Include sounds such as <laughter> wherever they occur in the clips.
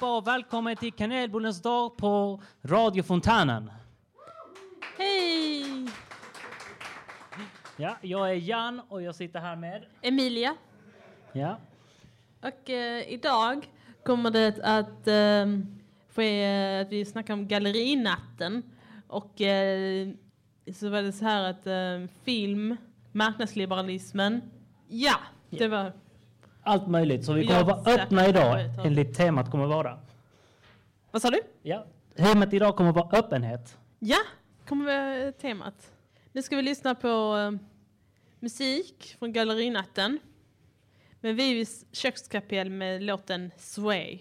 Allihopa och välkommen till Kanelbullens dag på Radio Fontänen. Hej! Ja, jag är Jan och jag sitter här med... Emilia. Ja, Och eh, idag kommer det att eh, ske att vi snackar om gallerinatten. Och eh, så var det så här att eh, film, marknadsliberalismen. Ja, det var... allt möjligt. Så vi kommer Ja, vara öppna idag enligt temat kommer vara. Vad sa du? Ja, temat idag kommer vara öppenhet. Ja, kommer vara temat. Nu ska vi lyssna på eh, musik från gallerinatten. Med Vivis kökskapell med låten Sway.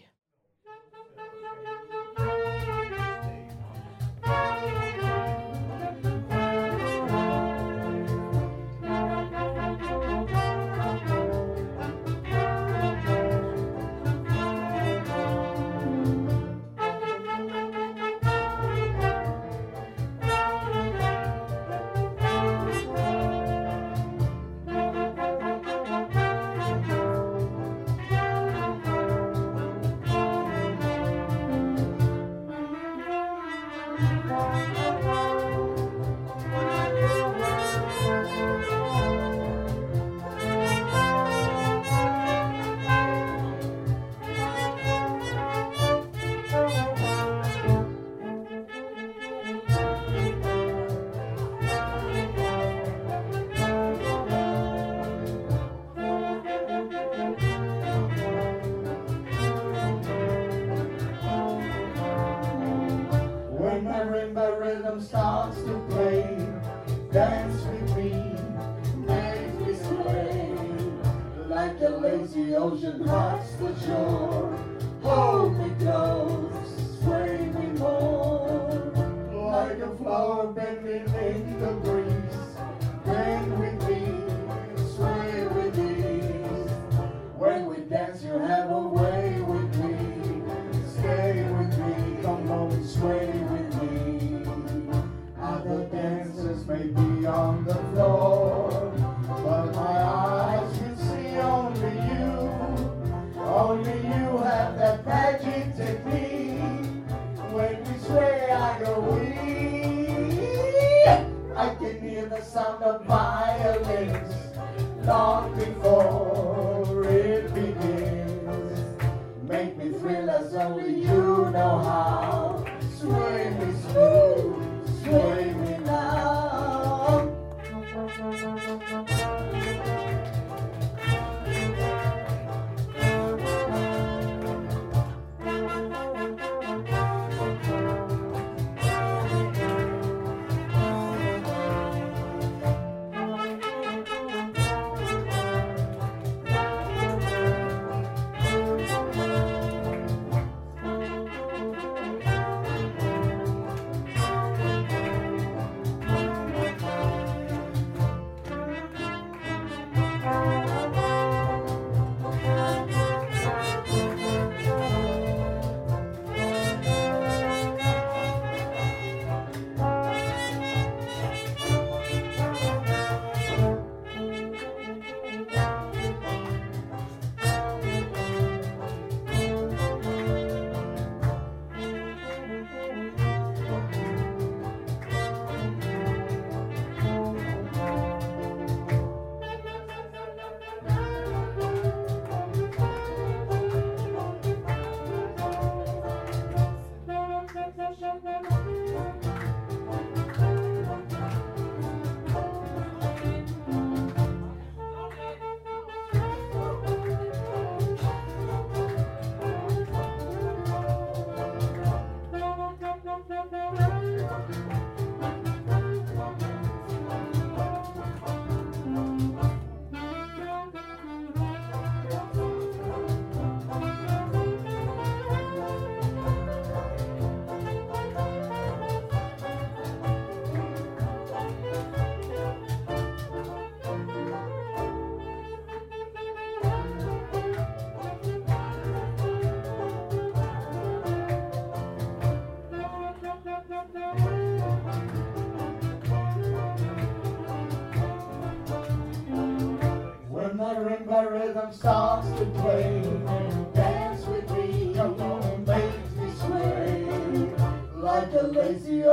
Sound of violins. Long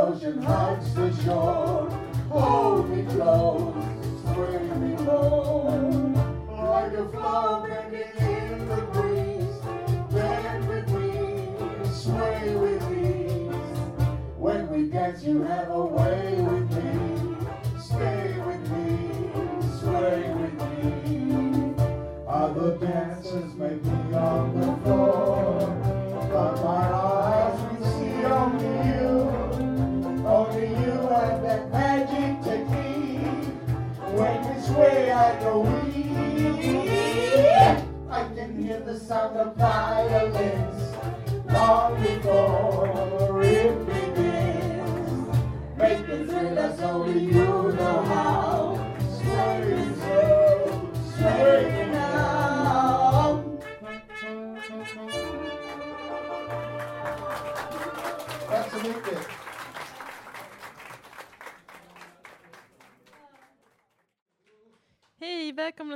ocean hugs the shore.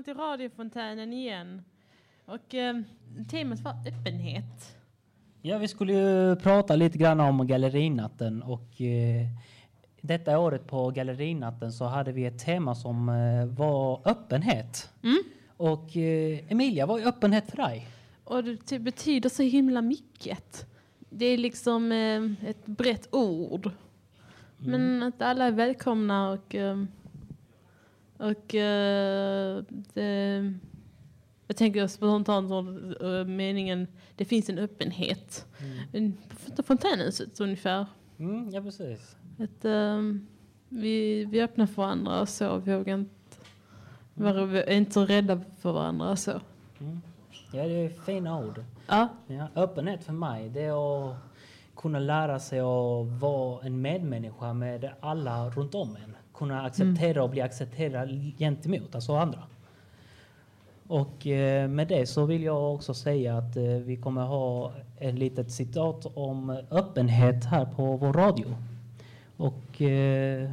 Till radiofontänen igen. Och eh, temat var öppenhet. Ja, vi skulle ju prata lite grann om gallerinatten och eh, detta året på gallerinatten så hade vi ett tema som eh, var öppenhet. Mm. Och eh, Emilia, vad är öppenhet för dig? Och det ty- betyder så himla mycket. Det är liksom eh, ett brett ord. Men att alla är välkomna och, eh, och eh, det, jag tänker spontant eh, meningen, det finns en öppenhet. En- På fontänhuset ungefär. Mm, ja, precis. Att, ehm, vi, vi öppnar för varandra och så. Vi vågar inte vara, vi är inte rädda för varandra och så. Ja, det är fina ord. Ja, Ja, öppenhet för mig, det är att kunna lära sig att vara en medmänniska med alla runt om en. Kunna acceptera och bli accepterad gentemot, alltså andra. Och eh, med det så vill jag också säga att eh, vi kommer ha ett litet citat om öppenhet här på vår radio. Och eh,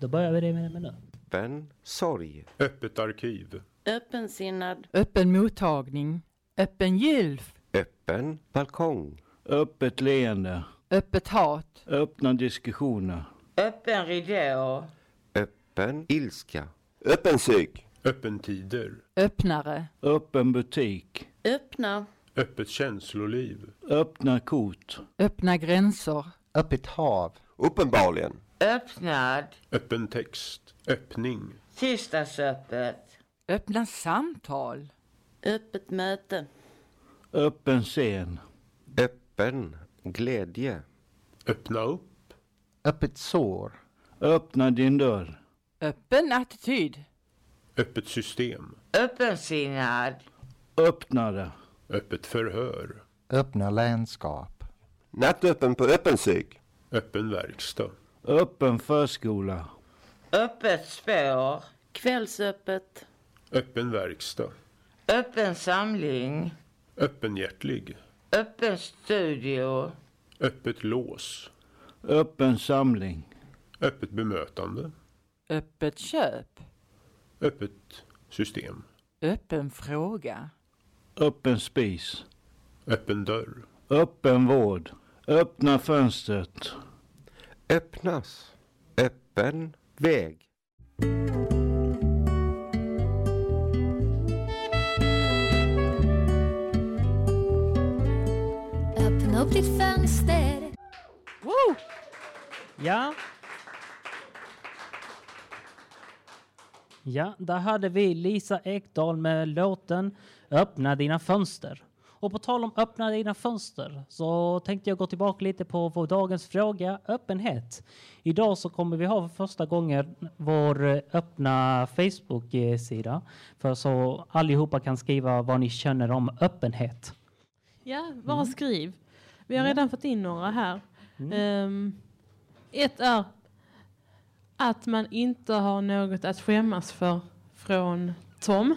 då börjar vi det med, med nu. öppen sorg, Öppet arkiv. Öppensinnad. Öppen mottagning. Öppen gylf. öppen balkong, Öppet leende. Öppet hat. Öppna diskussioner. Öppen ridå. Öppen ilska, Öppen psyk. Öppentider. Öppnare. Öppen butik. Öppna. Öppet känsloliv. Öppna kort. Öppna gränser. Öppet hav. Uppenbarligen. Öppnad. Öppen text. Öppning. Tisdagsöppet. Öppna samtal. Öppet möte. Öppen scen. öppen glädje, Öppna upp. Öppet sår. Öppna din dörr. Öppen attityd. Öppet system. Öppensinnad. Öppna det. Öppet förhör. Öppna landskap. nattöppen på öppen psyk, Öppen verkstad. Öppen förskola. Öppet spår. Kvällsöppet. Öppen verkstad. Öppen samling. Öppenhjärtlig. Öppen studio. Öppet lås. Öppen samling. Öppet bemötande. Öppet köp. Öppet system. Öppen fråga. Öppen spis. Öppen dörr. Öppen vård. Öppna fönstret. öppnas, öppen väg, Öppna upp ditt fönster. Ja. Ja, där hade vi Lisa Ekdahl med låten Öppna dina fönster. Och på tal om öppna dina fönster så tänkte jag gå tillbaka lite på vår dagens fråga, öppenhet. Idag så kommer vi ha för första gången vår eh, öppna Facebook-sida för så allihopa kan skriva vad ni känner om öppenhet. ja bara skriv. Vi har redan fått in några här. Ehm, ett är att man inte har något att skämmas för från Tom.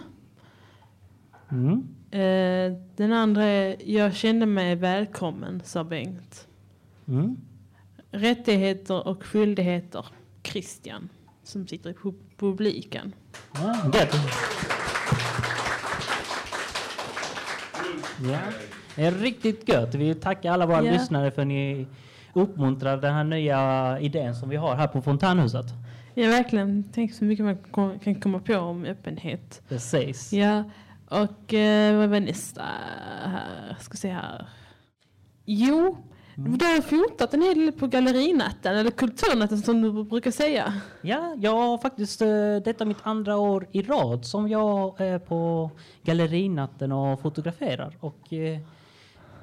Mm. Eh, den andra är jag kände mig välkommen, sa Bengt. Mm. Rättigheter och skyldigheter, Christian, som sitter i pu- publiken. Ja, gött. Ja, det är riktigt gött. Vi tackar alla våra Ja. lyssnare för att ni uppmuntrar den här nya idén som vi har här på Fontänhuset. Ja, verkligen. Tänk så mycket man kan komma på om öppenhet. Precis. Ja, och eh, vad var nästa här? Ska se här. Jo, du har fotat en hel del på gallerinatten, eller kulturnatten som du brukar säga. Ja, jag har faktiskt, eh, detta är mitt andra år i rad som jag är på gallerinatten och fotograferar. Och eh,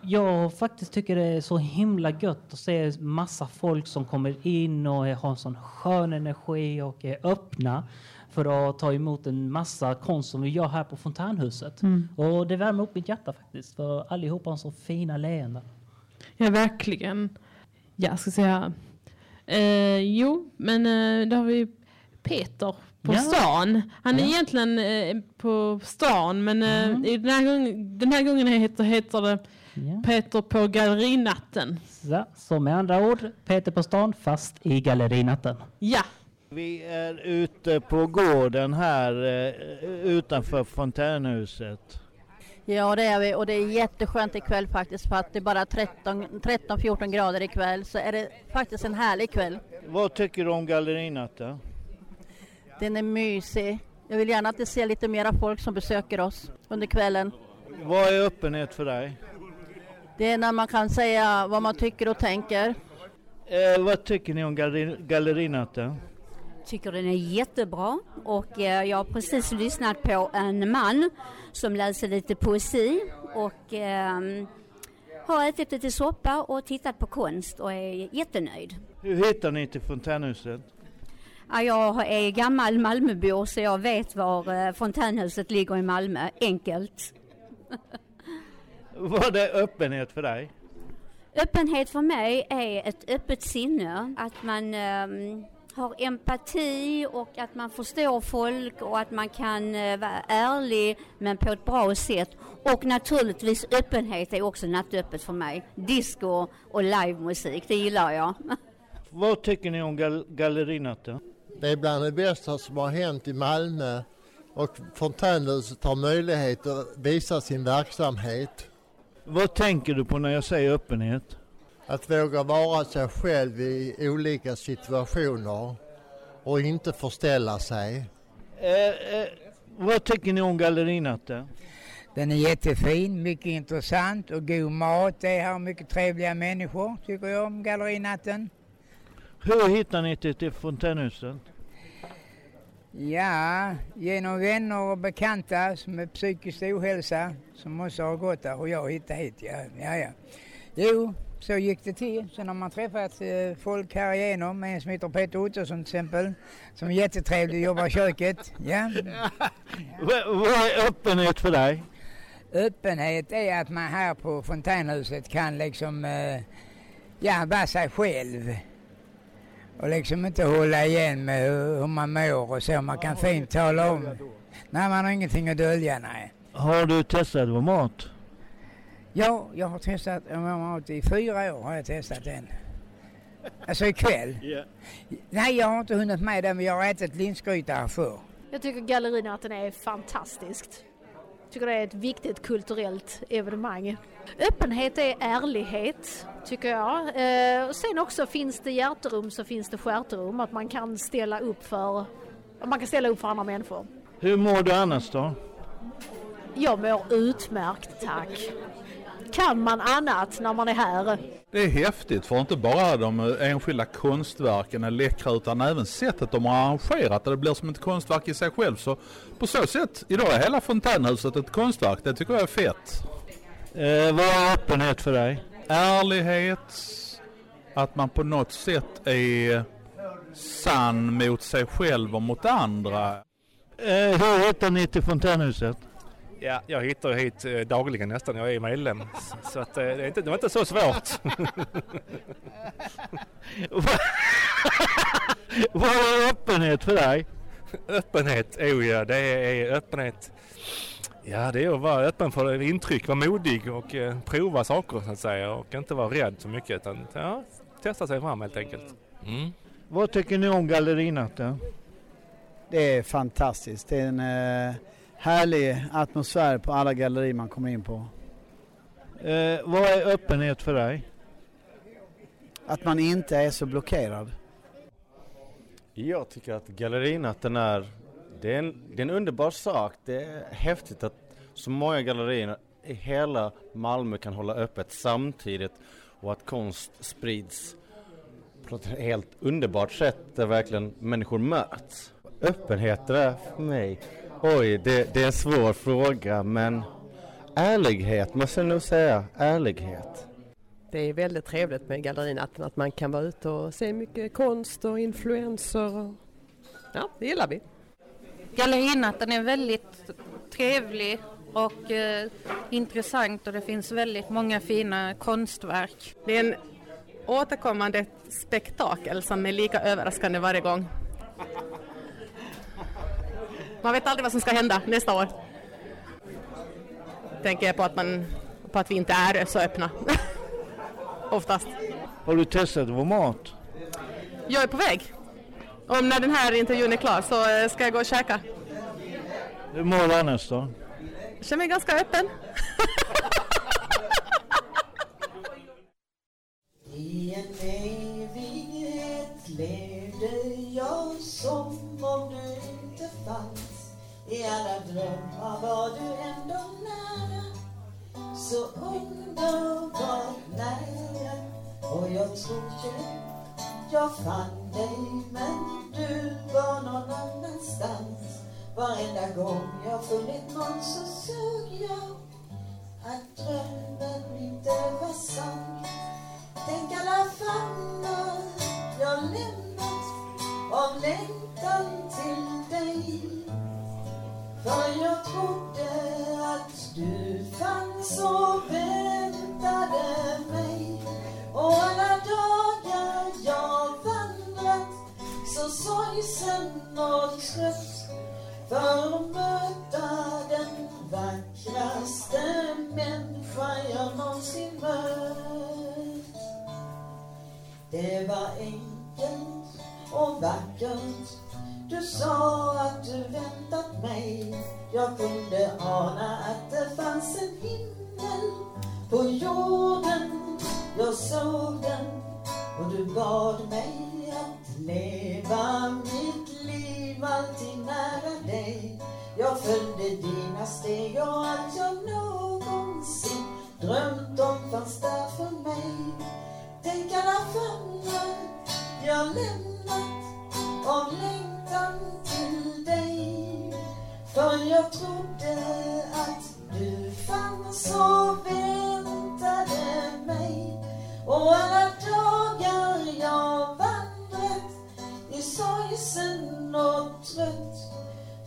jag faktiskt tycker det är så himla gött att se massa folk som kommer in och har en sån skön energi och är öppna för att ta emot en massa konst som vi gör här på Fontänhuset. Mm. Och det värmer upp mitt hjärta faktiskt, för allihopa har så fina leenden. Ja, verkligen. Ja, ska här. Eh, jo, men eh, då har vi Peter på Ja. stan. Han är Ja. egentligen eh, på stan, men eh, i den, här gången, den här gången heter, heter det Ja. Peter på gallerinatten. Så, så med andra ord, Peter på stan fast i gallerinatten. Ja, Vi är ute på gården här eh, utanför fontänhuset. Ja det är vi och det är jätteskönt ikväll faktiskt för att det är bara 13 13-14 grader ikväll så är det faktiskt en härlig kväll. Vad tycker du om gallerinatten? Den är mysig. Jag vill gärna att det ser lite mera folk som besöker oss under kvällen. Vad är öppenhet för dig? Det är när man kan säga vad man tycker och tänker. Eh, vad tycker ni om galleri- gallerinatten? tycker den är jättebra och eh, jag har precis lyssnat på en man som läser lite poesi och eh, har ätit lite soppa och tittat på konst och är jättenöjd. Hur hittar ni till fontänhuset? Ja, Jag är gammal Malmöbo så jag vet var eh, fontänhuset ligger i Malmö, enkelt. <laughs> Vad är öppenhet för dig? Öppenhet för mig är ett öppet sinne, att man ehm, har empati och att man förstår folk och att man kan eh, vara ärlig men på ett bra sätt. Och naturligtvis öppenhet är också nattöppet för mig. Disco och livemusik, det gillar jag. <laughs> Vad tycker ni om gal- gallerinatten? Det är bland det bästa som har hänt i Malmö och Fontänhuset har möjlighet att visa sin verksamhet. Vad tänker du på när jag säger öppenhet? Att våga vara sig själv i olika situationer och inte förställa sig. Eh, eh, vad tycker ni om gallerinatten? Den är jättefin, mycket intressant och god mat. Det är här mycket trevliga människor tycker jag om gallerinatten. Hur hittar ni till, till fontänhuset? Ja, genom vänner och bekanta som är psykisk ohälsa som också har gått där och jag hittade hit. Ja, ja, ja. Jo, så gick det till. Sen har man träffat eh, folk här igenom. En som heter Peter Ottosson till exempel. Som är jättetrevlig och jobbar i köket. <laughs> Ja. Vad vad är öppenhet för dig? Öppenhet är att man här på fontänhuset kan liksom, eh, ja, vara sig själv. Och liksom inte hålla igen med hur, hur man mår och så. Man kan fint tala om. Nej, man har ingenting att dölja, nej. Har du testat vår mat? Ja, jag har testat vår mat i fyra år har jag testat den. Alltså ikväll. Nej, jag har inte hunnit med den, men jag har ätit linsgryta här förr. Jag tycker gallerinatten är fantastiskt. Tycker det är ett viktigt kulturellt evenemang. Öppenhet är ärlighet, tycker jag. Eh, och sen också finns det hjärterum så finns det stjärterum. Att man kan ställa upp för, man kan ställa upp för andra människor. Hur mår du annars då? Jag mår utmärkt, tack. Kan man annat när man är här? Det är häftigt för inte bara de enskilda konstverken är läckra utan även sättet de har arrangerat det. Det blir som ett konstverk i sig själv. Så på så sätt, idag är hela fontänhuset ett konstverk. Det tycker jag är fett. Eh, vad är öppenhet för dig? Ärlighet, att man på något sätt är sann mot sig själv och mot andra. Eh, hur hittar ni till fontänhuset? Ja, jag hittar hit eh, dagligen nästan. Jag är medlem. Så- Så att, eh, det, är inte, det var inte så svårt. <laughs> Vad är öppenhet för dig? öppenhet, oh ja, det är öppenhet. Ja, det är att vara öppen för intryck, vara modig och eh, prova saker så att säga och inte vara rädd så mycket utan ja, testa sig fram helt enkelt. Mm. Vad tycker ni om gallerinatten? Det är fantastiskt. Det är en eh, härlig atmosfär på alla gallerier man kommer in på. Eh, vad är öppenhet för dig? att man inte är så blockerad. Jag tycker att gallerinatten är, det är, en, det är en underbar sak. Det är häftigt att så många gallerier i hela Malmö kan hålla öppet samtidigt och att konst sprids på ett helt underbart sätt där verkligen människor möts. Öppenhet är för mig, oj det, det är en svår fråga men ärlighet måste jag nog säga, ärlighet. Det är väldigt trevligt med gallerinatten att man kan vara ute och se mycket konst och influenser. Och... Ja, det gillar vi. Gallerinatten är väldigt trevlig och eh, intressant och det finns väldigt många fina konstverk. Det är en återkommande spektakel som är lika överraskande varje gång. Man vet aldrig vad som ska hända nästa år. Tänker jag på att, man, på att vi inte är så öppna. <laughs> Oftast. Har du testat vår mat? Jag är på väg. Om när den här intervjun är klar så eh, ska jag gå och käka. Hur mår du annars då? Jag känner mig ganska öppen. <laughs> drömmar var du ändå nära. Så underbart nära Och jag trodde jag fann dig men du var någon annanstans. Varenda gång jag funnit någon så såg jag att drömmen inte var sann. Tänk alla famnar jag lämnat av längtan till dig. För jag trodde att du fanns och väntade mig Och alla dagar jag vandrat så sorgsen och trött för att möta den vackraste människa jag någonsin mött. Det var enkelt och vackert. Du sa att du väntat mig. Jag kunde ana att det fanns en himmel på jorden. Jag såg den och du bad mig att leva mitt liv alltid nära dig. Jag följde dina steg och allt jag någonsin drömt om fanns där för mig. Tänk alla famnar jag lämnat jag trodde att du fanns och väntade mig. Och alla dagar jag vandrat i sorgsen och trött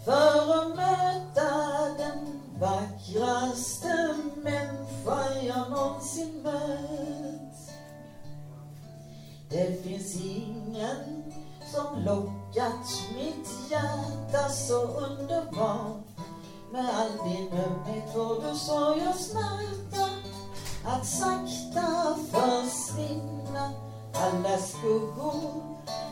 för att möta den vackraste människa jag någonsin mött. Det finns ingen som lockat mitt hjärta så underbart med all din ömhet, vård och sorg och smärta att sakta försvinna. Alla skuggor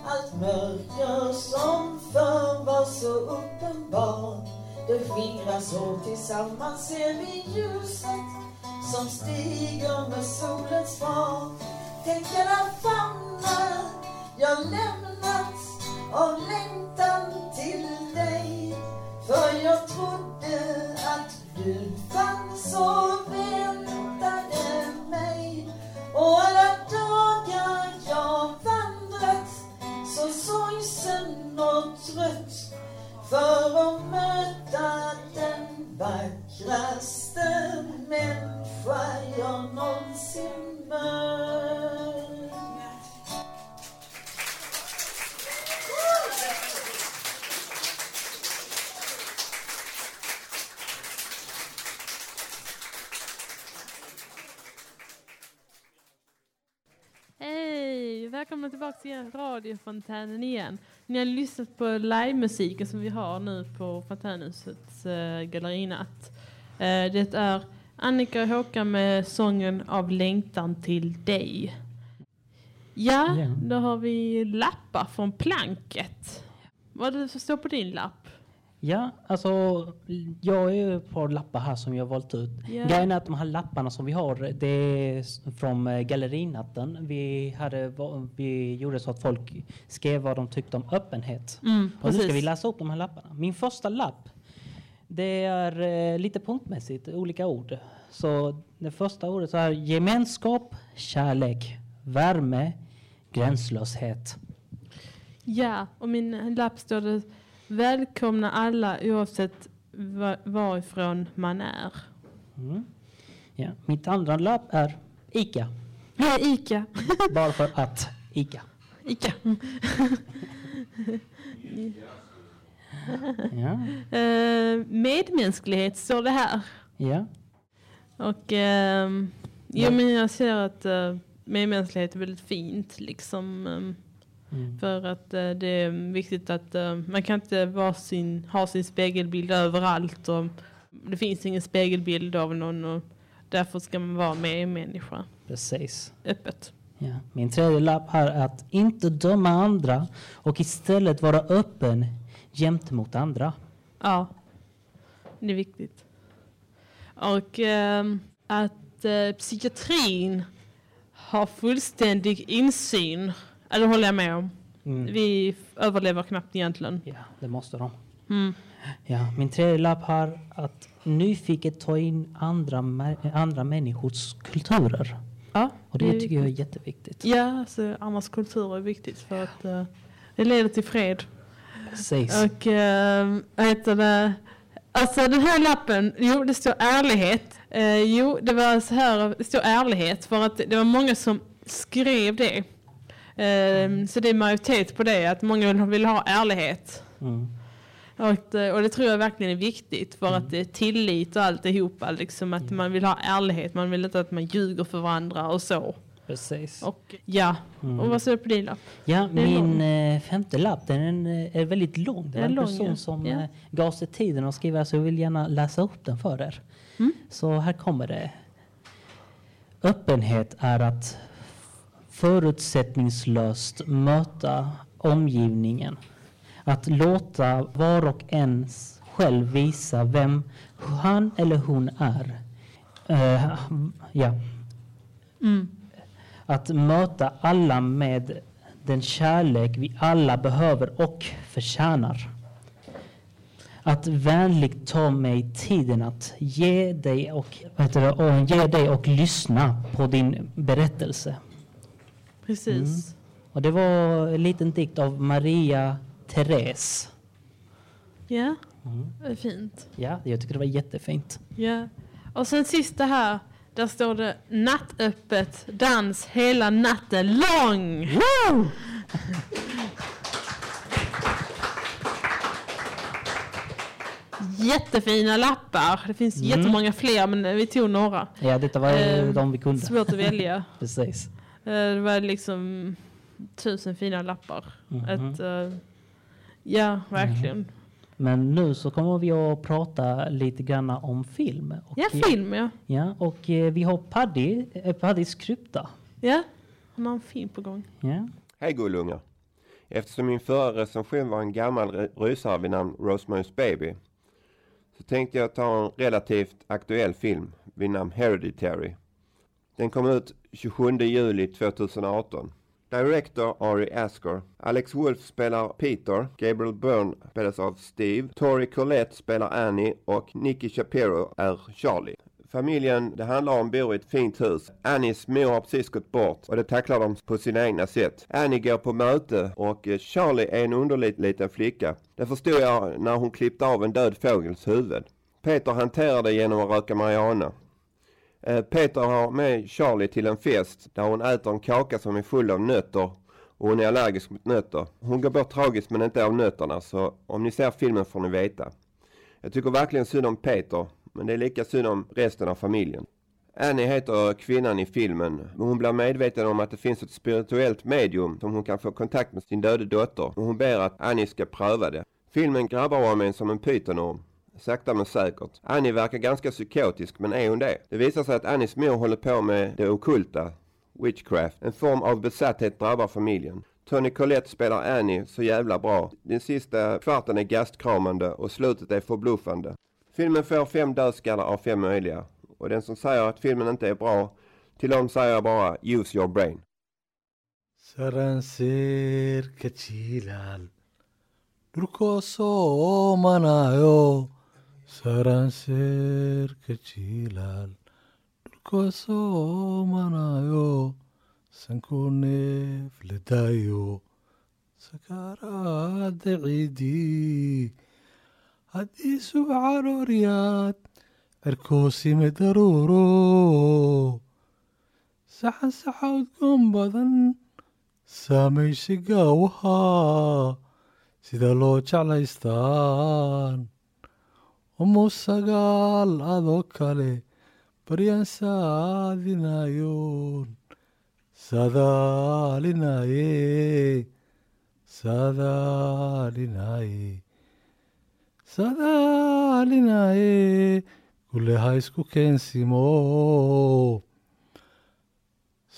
allt mörker som förr var så uppenbart det skingras och tillsammans ser vi ljuset som stiger med solens fart. Tänk alla famnar jag lämnat av längtan till dig för jag trodde att du fanns och väntade mig och alla dagar jag vandrat så sorgsen och trött för att möta den vackraste människa jag någonsin mött. Välkomna tillbaka till radiofontänen igen. Ni har lyssnat på livemusiken som vi har nu på Fontänhusets uh, gallerinatt. Uh, det är Annika och Håkan med sången Av längtan till dig. Ja, Ja. då har vi lappar från planket. Vad är det som står på din lapp? Ja, alltså jag är ett par lappar här som jag har valt ut. Ja. Grejen är att de här lapparna som vi har, det är från eh, gallerinatten. Vi, hade, vi gjorde så att folk skrev vad de tyckte om öppenhet. Mm, och nu ska vi läsa upp de här lapparna. Min första lapp, det är eh, lite punktmässigt, olika ord. Så det första ordet är gemenskap, kärlek, värme, gränslöshet. Ja, och min lapp står det Välkomna alla oavsett va- varifrån man är. Mm. Ja. Mitt andra lapp är ICA. Nej, Ica. <laughs> Bara för att ICA. Ica. <laughs> Ja. Eh, medmänsklighet står det här. Ja. Och ehm, jo, Ja. men jag ser att uh, medmänsklighet är väldigt fint liksom. ehm, Mm. För att eh, det är viktigt att eh, man kan inte vara sin, ha sin spegelbild överallt. Och det finns ingen spegelbild av någon och därför ska man vara med människa Precis. öppet. Ja. Min tredje lapp här är att inte döma andra och istället vara öppen gentemot andra. Ja, det är viktigt. Och ehm, att eh, psykiatrin har fullständig insyn. Ja, det håller jag med om. Mm. Vi överlever knappt egentligen. Ja, det måste de. Mm. Ja, min tredje lapp här att nyfiket ta in andra, andra människors kulturer. Ja, Och det, det tycker jag är jätteviktigt. Ja, alltså, annars kultur är viktigt för att eh, det leder till fred. Precis. Och uh, vad heter det? Alltså den här lappen, jo det står ärlighet. Eh, jo det var så här, det står ärlighet för att det var många som skrev det. Eh, Så det är majoritet på det, att många vill, ha ärlighet. Mm. Och, det- och det tror jag verkligen är viktigt för att det är tillit och alltihopa. Liksom att man vill ha ärlighet, man vill inte att man ljuger för varandra och så. Precis. Och ja, Mm. och vad står det på din lapp? Ja, min lång. eh, femte lapp den är, är väldigt lång. Det var är en lång, person ja. som Ja. eh, gav sig tiden att skriva så jag vill gärna läsa upp den för er. Mm. Så här kommer det. Öppenhet är att förutsättningslöst möta omgivningen. Att låta var och en själv visa vem han eller hon är. Eh, ja. Mm. Att möta alla med den kärlek vi alla behöver och förtjänar. Att vänligt ta mig tiden att ge dig och, det, och, ge dig och lyssna på din berättelse. Precis. Mm. Och det var en liten dikt av Maria Therese. Ja, Mm. fint. Ja, jag tycker det var jättefint. Ja. Och sen sista här, där står det nattöppet, dans hela natten lång. Woo! <laughs> Jättefina lappar. Det finns Mm. jättemånga fler men vi tog några. Ja, detta var Eh, de vi kunde. Svårt att välja. <laughs> Precis. Eh, Det var liksom tusen fina lappar. Mhm. Ett, eh, ja, verkligen. Men nu så kommer vi att prata lite grann om film. Och, Ja, film ja. Ja, och eh, vi har Paddy, eh, Paddys krypta. Ja, han har en film på gång. Ja. Hej gullungar! Eftersom min förra recension var en gammal ry- rysare vid namn Rosemary's Baby så tänkte jag ta en relativt aktuell film vid namn Hereditary. Den kom ut 27 juli 2018. Director Ari Asker. Alex Wolf spelar Peter. Gabriel Byrne spelas av Steve. Tori Collette spelar Annie och Nicky Shapiro är Charlie. Familjen det handlar om bor i ett fint hus. Annies mor har precis gått bort och det tacklar de på sina egna sätt. Annie går på möte och eh, Charlie är en underlig liten flicka. Det förstod jag när hon klippte av en död fågels huvud. Peter hanterar det genom att röka marijuana. Eh, Peter har med Charlie till en fest där hon äter en kaka som är full av nötter och hon är allergisk mot nötter. Hon går bort tragiskt men inte av nötterna så om ni ser filmen får ni veta. Jag tycker verkligen synd om Peter men det är lika synd om resten av familjen. Annie heter kvinnan i filmen. men Hon blir medveten om att det finns ett spirituellt medium som hon kan få kontakt med sin döde dotter och hon ber att Annie ska pröva det. Filmen grabbar om en som en pytonorm. Sakta men säkert. Annie verkar ganska psykotisk, men är hon det? Det visar sig att Annies mor håller på med det ockulta, witchcraft. En form av besatthet drabbar familjen. Tony Collette spelar Annie så jävla bra. Den sista kvarten är gastkramande och slutet är förbluffande. Filmen får fem dödskallar av fem möjliga. Och den som säger att filmen inte är bra, till dem säger jag bara use your brain. Saranseerka jilaal dhulkoo soomanayo Saranseerka jilaal dhulkoo soomanayo sankuu neef la daayo sakaaraadda ciidii haddii subcan oryaad cirkoosime daruuro saxan saxa udgoon badan saamaysi gaawaha sida loo jeclaystaan umu sagaal adoo kale baryaan saadinayoon sadaalinaye sadaalinaye sadaalinaye kule ha isku keensimo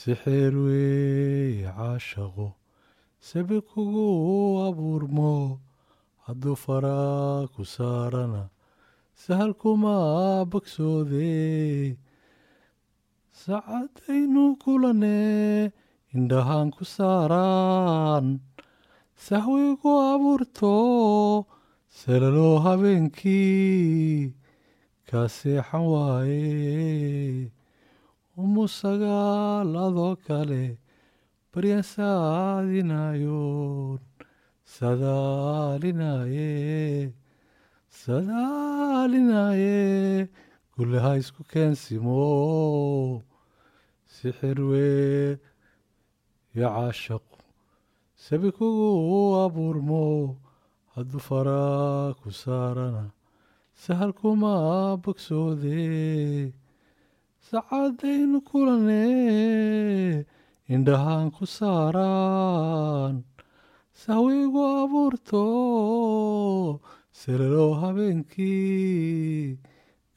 sixeer weeye caashaqo sabi kugu abuurmo hadduu faraa ku saarana sahal kuma bogsoode sacadaynu kulanee indhahaan ku saaraan sahwigu abuurto salaloo habeenkii kaa seexan waaye. Umu sagaal adoo kale baryaan saadinayoon sadaalinaye sadaalinaye kule ha isku keensimo sixir wee yo caashaqu sabi kugu abuurmo hadduu faraa ku saarana sahal kuma bogsoode sacadaynu kulanee indhahaan ku saaraan sahwigu abuurto salalow habeenkii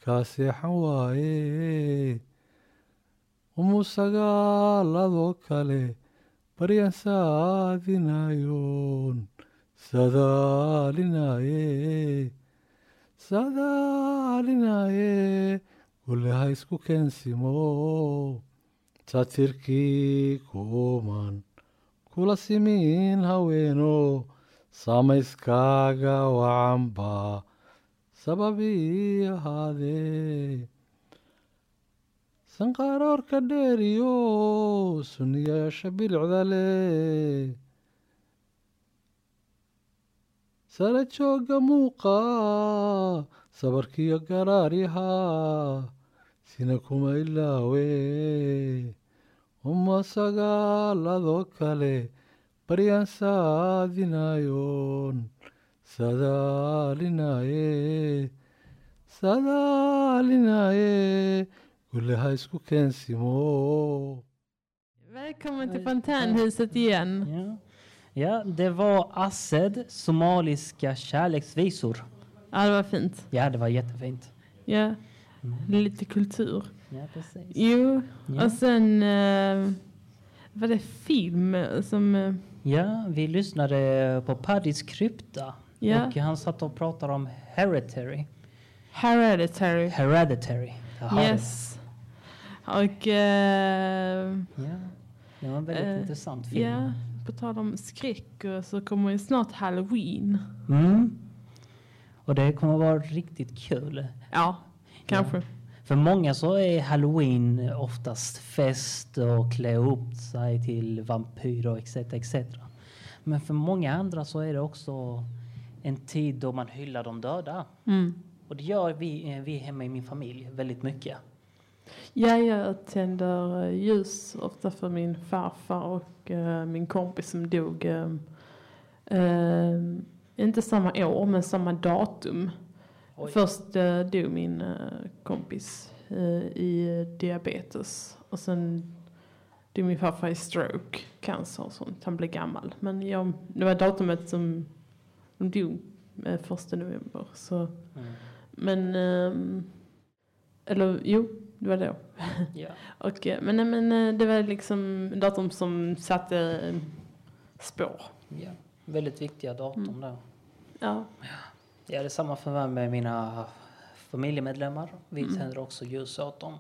kaa seexan waaye umu sagaal adoo kale baryaan saadinayoon sadaalinaye sadaalinaye kule ha isku keensimo satirkii kuuman kula simiin haweeno samayskaaga wacanba sababii ahaadee sanqaroorka dheeriyo sunniyaasha bilicda leh sare joogga muuqa sabarkiyo garaaryaha sina kuma ilaawe. Uma sagaal adoo kale sadaalinaye kule ha isku keensimo Välkommen till fontänhuset igen. Ja. ja, det var Assed, somaliska kärleksvisor. Ja, det var fint. Ja, det var jättefint. Ja, lite kultur. Ja, precis. Jo, Ja. och sen eh, var det film som... Ja, vi lyssnade på Paddys krypta. Ja. Och han satt och pratade om Hereditary. Hereditary. Hereditary. Yes. Och... Eh, Ja, det var en väldigt eh, intressant film. Ja, på tal om skräck och så kommer ju snart Halloween. Mm. Och det kommer vara riktigt kul. Ja, kanske. Ja. För många så är halloween oftast fest och klä upp sig till vampyrer etc. etc. Men för många andra så är det också en tid då man hyllar de döda. Mm. Och det gör vi, eh, vi hemma i min familj väldigt mycket. Ja, jag tänder eh, ljus ofta för min farfar och eh, min kompis som dog. eh, inte samma år, men samma datum. Oj. Först eh, dog min eh, kompis eh, i diabetes och sen dog min farfar i stroke, cancer och sånt. Han blev gammal. Men jag, det var datumet som de dog, eh, första november. Så. Mm. Men, ehm, eller jo, det var då. <laughs> Ja. och, eh, men, nej, men det var liksom datum som satte, spår. Ja, väldigt viktiga datum Mm. där. Ja. Ja, det är samma för mig med mina familjemedlemmar. Vi Mm. tänder också ljus åt dem.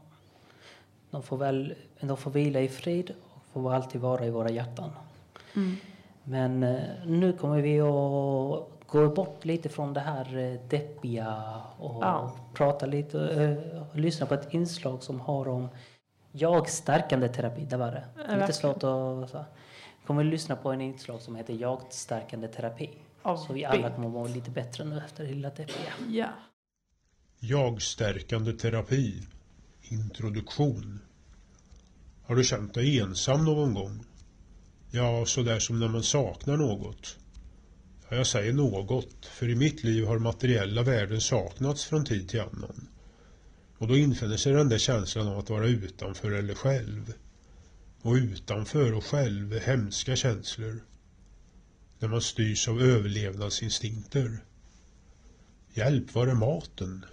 De får, väl, de får vila i frid och får alltid vara i våra hjärtan. Mm. Men eh, nu kommer vi att gå bort lite från det här eh, deppiga och Ja. prata lite eh, och lyssna på ett inslag som har om jag-stärkande terapi. Det var det. Ja, Lite svårt att... Så. kommer vi lyssna på en inslag som heter jag-stärkande terapi. Av så vi alla kommer att må lite bättre nu efter det lilla deppiga. Ja. Jag-stärkande terapi. Introduktion. Har du känt dig ensam någon gång? Ja, sådär som när man saknar något. Ja, jag säger något, för i mitt liv har materiella värden saknats från tid till annan. Och då infinner sig den där känslan av att vara utanför eller själv. Och utanför och själv är hemska känslor. När man styrs av överlevnadsinstinkter. Hjälp, var är maten?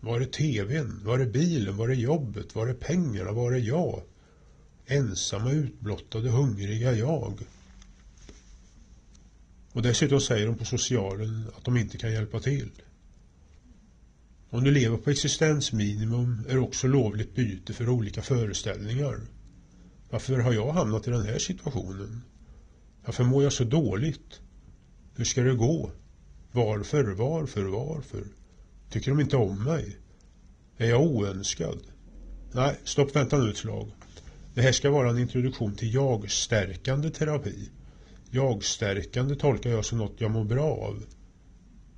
Var är tvn? Var är bilen? Var är jobbet? Var är pengarna? Var är jag? Ensamma, utblottade, hungriga jag. Och dessutom säger de på socialen att de inte kan hjälpa till. Om du lever på existensminimum är också lovligt byte för olika föreställningar. Varför har jag hamnat i den här situationen? Varför mår jag så dåligt? Hur ska det gå? Varför, varför, varför? Tycker de inte om mig? Är jag oönskad? Nej, stopp, vänta nu ett slag. Det här ska vara en introduktion till jag-stärkande terapi. Jag-stärkande tolkar jag som något jag mår bra av.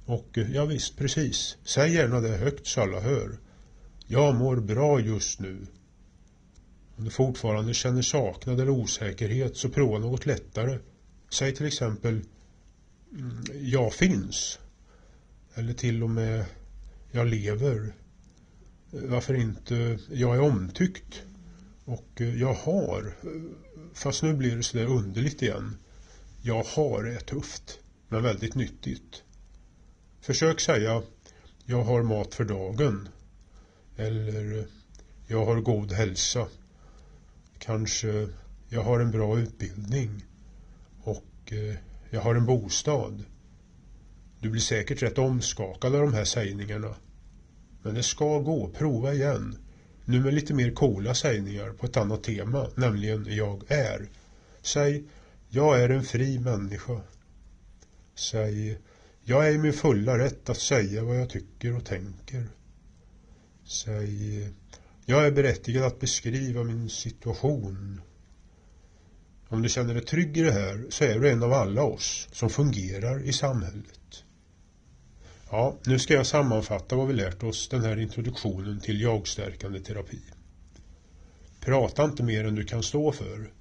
Och eh, ja visst, precis. Säg gärna det högt så alla hör. Jag mår bra just nu. Om du fortfarande känner saknad eller osäkerhet så prova något lättare. Säg till exempel mm, Jag finns. Eller till och med Jag lever. Varför inte Jag är omtyckt. Och eh, jag har. Fast nu blir det sådär underligt igen. Jag har är tufft. Men väldigt nyttigt. Försök säga Jag har mat för dagen. Eller Jag har god hälsa. Kanske Jag har en bra utbildning. Och eh, Jag har en bostad. Du blir säkert rätt omskakad av de här sägningarna. Men det ska gå. Prova igen. Nu med lite mer coola sägningar på ett annat tema, nämligen jag är. Säg jag är en fri människa. Säg jag är i min fulla rätt att säga vad jag tycker och tänker. Säg jag är berättigad att beskriva min situation. Om du känner dig trygg i det här så är du en av alla oss som fungerar i samhället. Ja, nu ska jag sammanfatta vad vi lärt oss den här introduktionen till jagstärkande terapi. Prata inte mer än du kan stå för.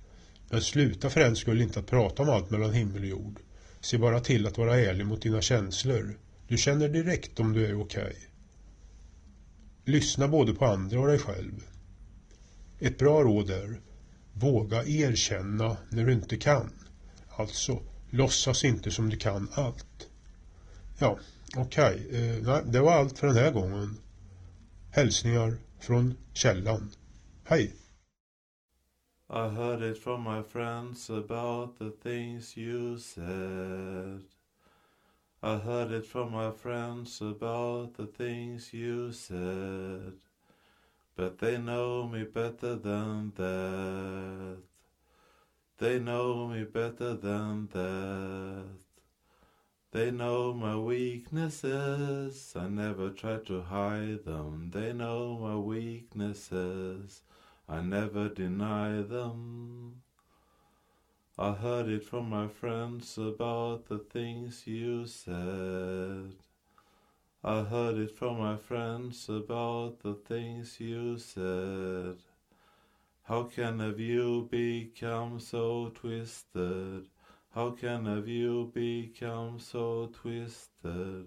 Men sluta för den skull inte att prata om allt mellan himmel och jord. Se bara till att vara ärlig mot dina känslor. Du känner direkt om du är okej. Lyssna både på andra och dig själv. Ett bra råd är Våga erkänna när du inte kan. Alltså, låtsas inte som du kan allt. Ja, okej. Eh, det var allt för den här gången. Hälsningar från källan. Hej! I heard it from my friends about the things you said. I heard it from my friends about the things you said. But they know me better than that. They know me better than that. They know my weaknesses. I never try to hide them. They know my weaknesses. I never deny them. I heard it from my friends about the things you said. I heard it from my friends about the things you said. How can a view become so twisted? How can a view become so twisted?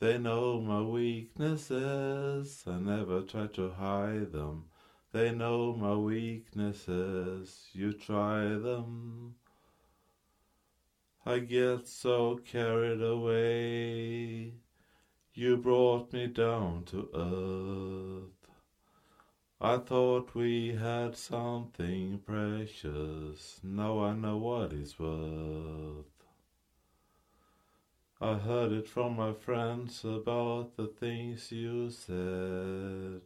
They know my weaknesses. I never try to hide them. They know my weaknesses. You try them. I get so carried away. You brought me down to earth. I thought we had something precious. Now I know what it's worth. I heard it from my friends about the things you said.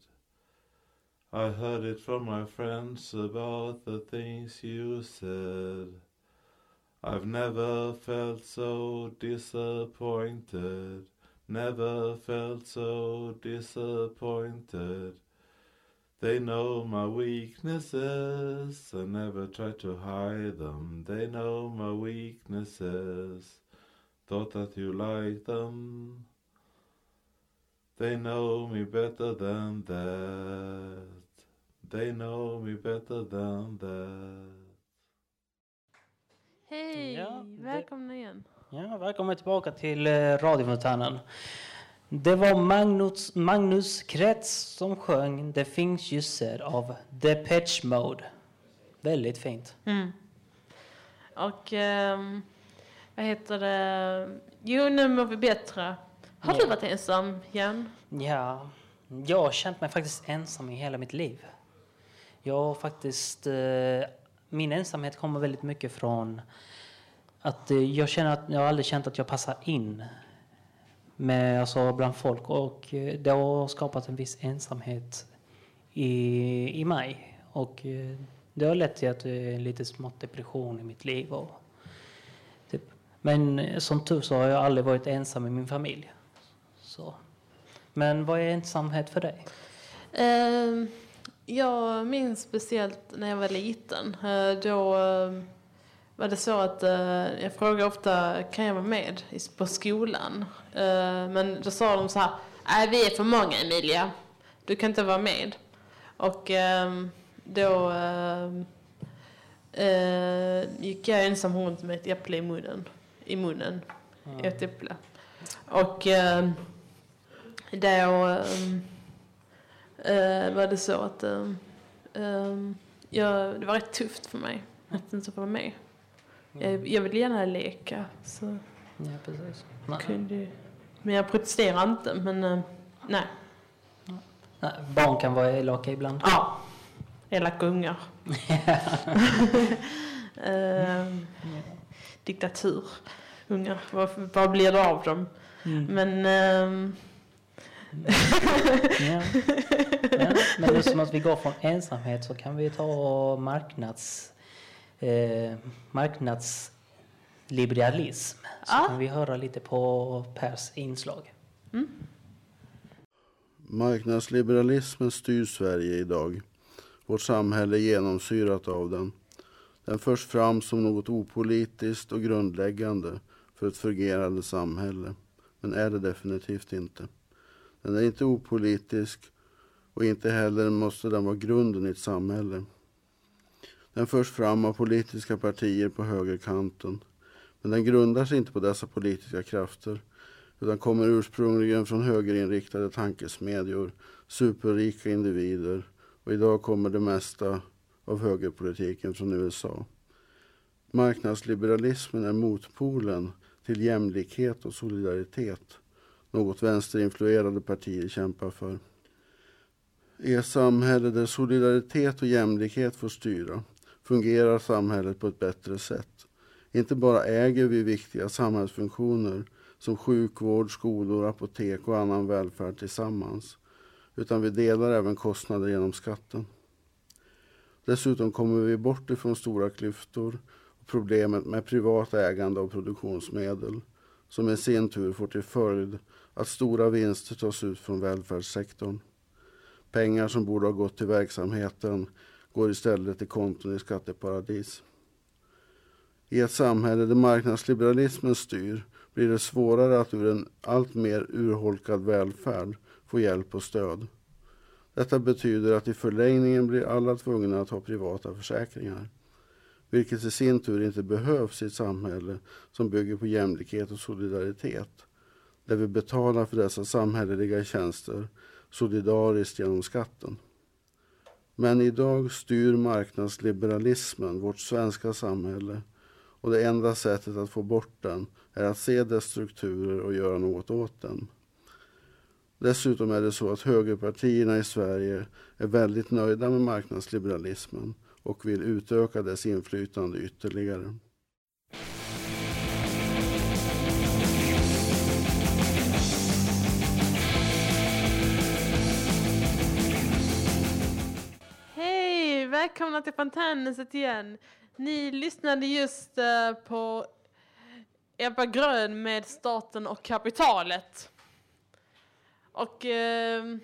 I heard it from my friends about the things you said. I've never felt so disappointed, never felt so disappointed. They know my weaknesses, I never try to hide them. They know my weaknesses, thought that you like them. They know me better than that. They know me better than that. Hej! Ja, det- Välkomna igen. Ja, välkommen tillbaka till eh, radiofontänen. Det var Magnus, Magnus Kretz som sjöng Det finns ljusser av Depeche Mode. Väldigt fint. Mm. Och ehm, vad heter det? Jo, nu mår vi bättre. Har Ja. du varit ensam, Jan? Ja, jag har känt mig faktiskt ensam i hela mitt liv. Jag har faktiskt... Eh, min ensamhet kommer väldigt mycket från att eh, jag känner att jag har aldrig känt att jag passar in med, alltså, bland folk och eh, det har skapat en viss ensamhet i, i mig. Och eh, det har lett till att det är lite smått depression i mitt liv. Och, typ. Men som tur så har jag aldrig varit ensam i min familj. Så. Men vad är ensamhet för dig? Uh, jag minns speciellt när jag var liten. Uh, då Uh var det så att eh, jag frågade ofta, kan jag vara med på skolan? Eh, men då sa de så här, nej vi är för många Emilia, du kan inte vara med. Och ehm, då ehm, eh, gick jag ensam runt med ett äpple i munnen. I munnen. Mm. Ett äpple. Och ehm, då eh, var det så att jag, det var rätt tufft för mig att inte få vara med. Jag, jag ville gärna leka. Så Ja, precis. Nej. kunde, men jag protesterade inte. Men eh, nej. Nej, barn kan vara elaka ibland. Ja. Elaka ungar. <laughs> Ehm, diktatur. Ungar. Vad, vad blir det av dem? Mm. Men... ehm, Ja. <laughs> Ja, men som att vi går från ensamhet så kan vi ta marknads, eh, marknadsliberalism. Så Ja. kan vi höra lite på Pers inslag. Marknadsliberalismen styr Sverige idag. Vårt samhälle är genomsyrat av den. Den förs fram som något opolitiskt och grundläggande för ett fungerande samhälle. Men är det definitivt inte. Den är inte opolitisk och inte heller måste den vara grunden i ett samhälle. Den förs fram av politiska partier på högerkanten. Men den grundar sig inte på dessa politiska krafter utan kommer ursprungligen från högerinriktade tankesmedjor, superrika individer och idag kommer det mesta av högerpolitiken från USA. Marknadsliberalismen är motpolen till jämlikhet och solidaritet, något vänsterinfluerade partier kämpar för. I ett samhälle där solidaritet och jämlikhet får styra fungerar samhället på ett bättre sätt. Inte bara äger vi viktiga samhällsfunktioner som sjukvård, skolor, apotek och annan välfärd tillsammans, utan vi delar även kostnader genom skatten. Dessutom kommer vi bort ifrån stora klyftor och problemet med privat ägande av produktionsmedel, som i sin tur får till följd att stora vinster tas ut från välfärdssektorn. Pengar som borde ha gått till verksamheten går istället till konton i skatteparadis. I ett samhälle där marknadsliberalismen styr blir det svårare att ur en allt mer urholkad välfärd få hjälp och stöd. Detta betyder att i förlängningen blir alla tvungna att ha privata försäkringar, vilket i sin tur inte behövs i ett samhälle som bygger på jämlikhet och solidaritet, där vi betalar för dessa samhälleliga tjänster solidariskt genom skatten. Men idag styr marknadsliberalismen vårt svenska samhälle och det enda sättet att få bort den är att se dess strukturer och göra något åt den. Dessutom är det så att högerpartierna i Sverige är väldigt nöjda med marknadsliberalismen och vill utöka dess inflytande ytterligare. Välkomna till Fontänhuset igen. Ni lyssnade just eh, på Ebba Grön med Staten och kapitalet. Och ehm,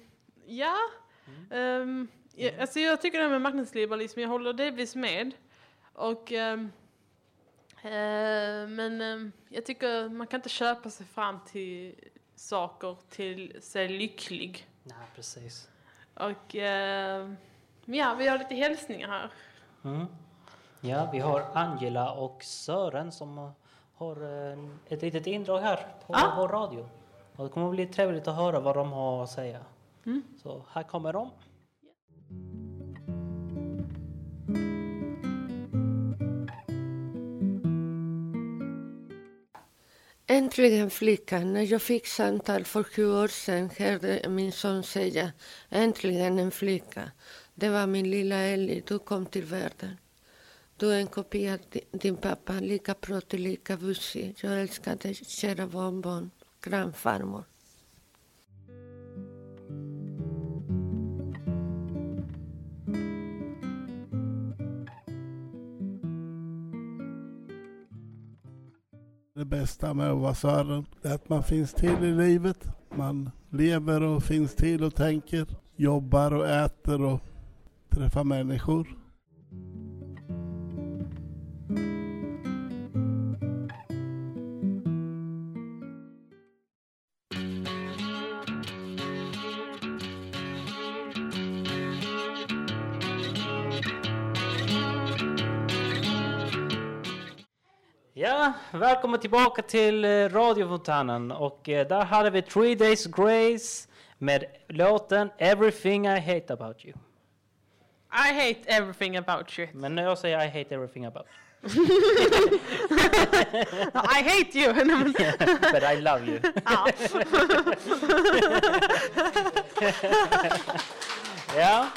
ja, ehm, ja, alltså jag tycker det här med marknadsliberalism, jag håller delvis med. Och, ehm, eh, men jag tycker man kan inte köpa sig fram till saker till sig lycklig. Nej, precis. Och ja, vi har lite hälsningar här. Mm. Ja, vi har Angela och Sören som har eh, ett litet indrag här på Ah. vår radio. Och det kommer att bli trevligt att höra vad de har att säga. Mm. Så här kommer de. Äntligen flickan. När jag fick samtal för sju år sedan hörde min son säga äntligen en flicka. Det var min lilla Ellie, du kom till världen. Du är en kopia av din pappa, lika pratig, lika bussig. Jag älskar dig, kära barnbarn, grannfarmor. Det bästa med att vara Sören är att man finns till i livet. Man lever och finns till och tänker, jobbar och äter och träffa människor. Ja, välkommen tillbaka till eh, radiofontänen. Och eh, där hade vi Three Days Grace med låten Everything I Hate About You. I hate everything about you. Men när jag säger I hate everything about you. <laughs> I hate you! <laughs> <laughs> But I love you. Ja. ja.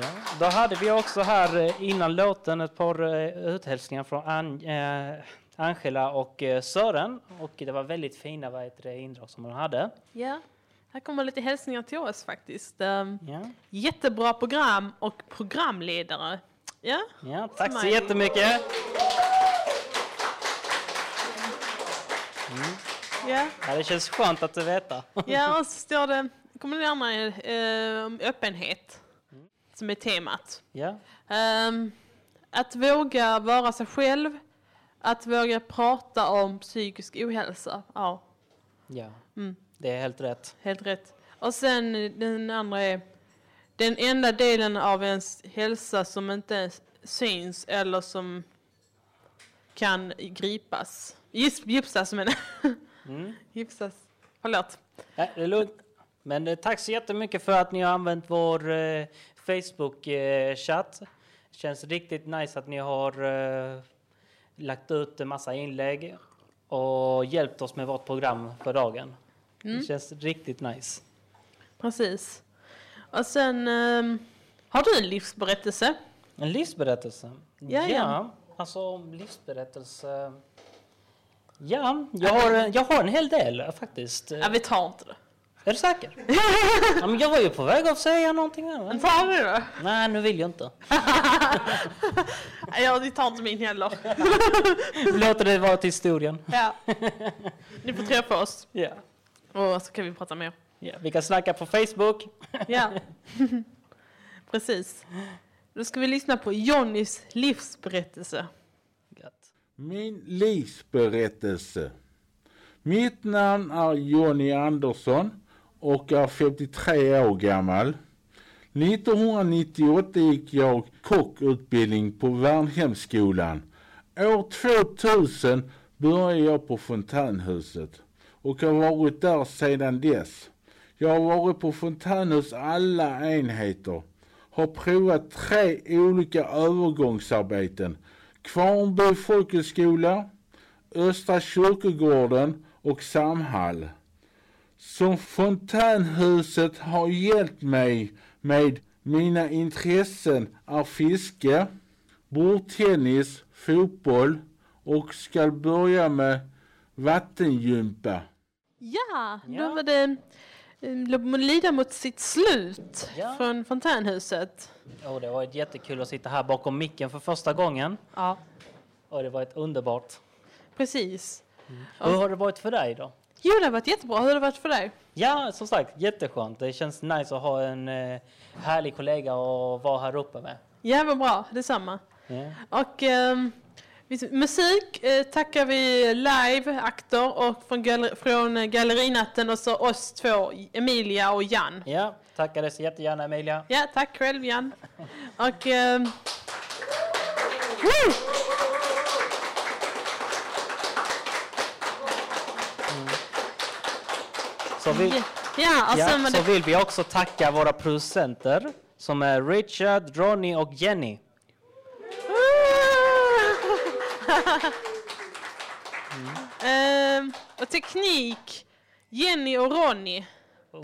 ja. Då hade vi också här eh, innan låten ett par eh, uthälsningar från An eh, Angela och eh, Sören. Och det var väldigt fina vad heter det, indrag som de hade. Ja, här kommer lite hälsningar till oss faktiskt. Um, Ja. Jättebra program och programledare. Ja, Ja, tack så jättemycket. Mm. Ja. Ja, det känns skönt att veta. <laughs> ja och så står det, kommer det andra eh, om öppenhet som är temat. Ja. Ehm, att våga vara sig själv, att våga prata om psykisk ohälsa. Ja, Ja, Mm. Det är helt rätt. helt rätt. Och sen eh, den andra är den enda delen av ens hälsa som inte syns eller som kan gripas. Gis- Gipsas menar. Mm. <laughs> Gipsas. Förlåt. Ja, det är lugnt. Men eh, tack så jättemycket för att ni har använt vår eh, Facebook-chatt. Känns riktigt nice att ni har eh, lagt ut en massa inlägg och hjälpt oss med vårt program för dagen. Mm. Det känns riktigt nice. Precis. Och sen, ehm, har du en livsberättelse? En livsberättelse? Ja, ja. alltså livsberättelse... Ja, jag har, jag har en hel del faktiskt. Ja, vi tar inte det. Är du säker? <laughs> ja, men jag var ju på väg att säga någonting. här? Tar vi det? Nej, nu vill jag inte. <laughs> Ja, vi tar inte min heller. <laughs> Låter det vara till historien. Ja. Ni får träffa oss. Ja. Och så kan vi prata mer. Ja, vi kan snacka på Facebook. <laughs> Ja. <laughs> Precis. Då ska vi lyssna på Jonnys livsberättelse. Min livsberättelse. Mitt namn är Jonny Andersson och är 53 år gammal. 1998 gick jag kockutbildning på Värnhemsskolan. År 2000 började jag på Fontänhuset och har varit där sedan dess. Jag har varit på Fontänhus alla enheter. Har provat tre olika övergångsarbeten. Kvarnby folkhögskola, Östra kyrkogården och Samhall. som fontänhuset har hjälpt mig med mina intressen är fiske, bordtennis, fotboll och ska börja med vattengympa. Ja, då var det eh, lida mot sitt slut från fontänhuset. Och det var ett jättekul att sitta här bakom micken för första gången. Ja. Och det var ett underbart. Precis. Hur har det varit för dig då? Jo, det har varit jättebra. Hur har det varit för dig? Ja, som sagt, jätteskönt. Det känns nice att ha en eh, härlig kollega att vara här uppe med. Ja, vad bra. Detsamma. Ja. Och vi- musik eh, tackar vi live, Aktor, och från, galler- från eh, Gallerinatten och så oss två, Emilia och Jan. Ja, så jättegärna Emilia. Ja, tack själv Jan. <laughs> Och... woo! Så vi, Ja, ja, så vill vi också tacka våra producenter som är Richard, Ronny och Jenny. Ehm, och teknik, Jenny och Ronny. Wow,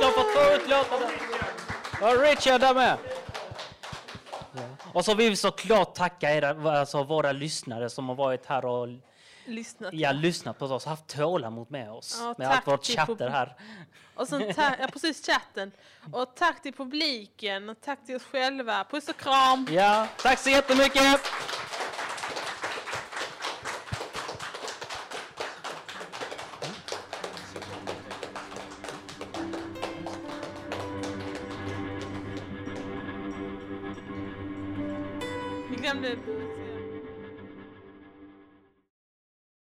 de får två utlåtande. Och Richard där med. Och så vill vi såklart tacka era, alltså våra lyssnare som har varit här och Lyssnat. ja, lyssnat på oss, haft tålamod med oss. Ja, med allt vårt chatter här. Och sen ja, precis chatten. Och tack till publiken och tack till oss själva. Puss och kram! Ja, tack så jättemycket!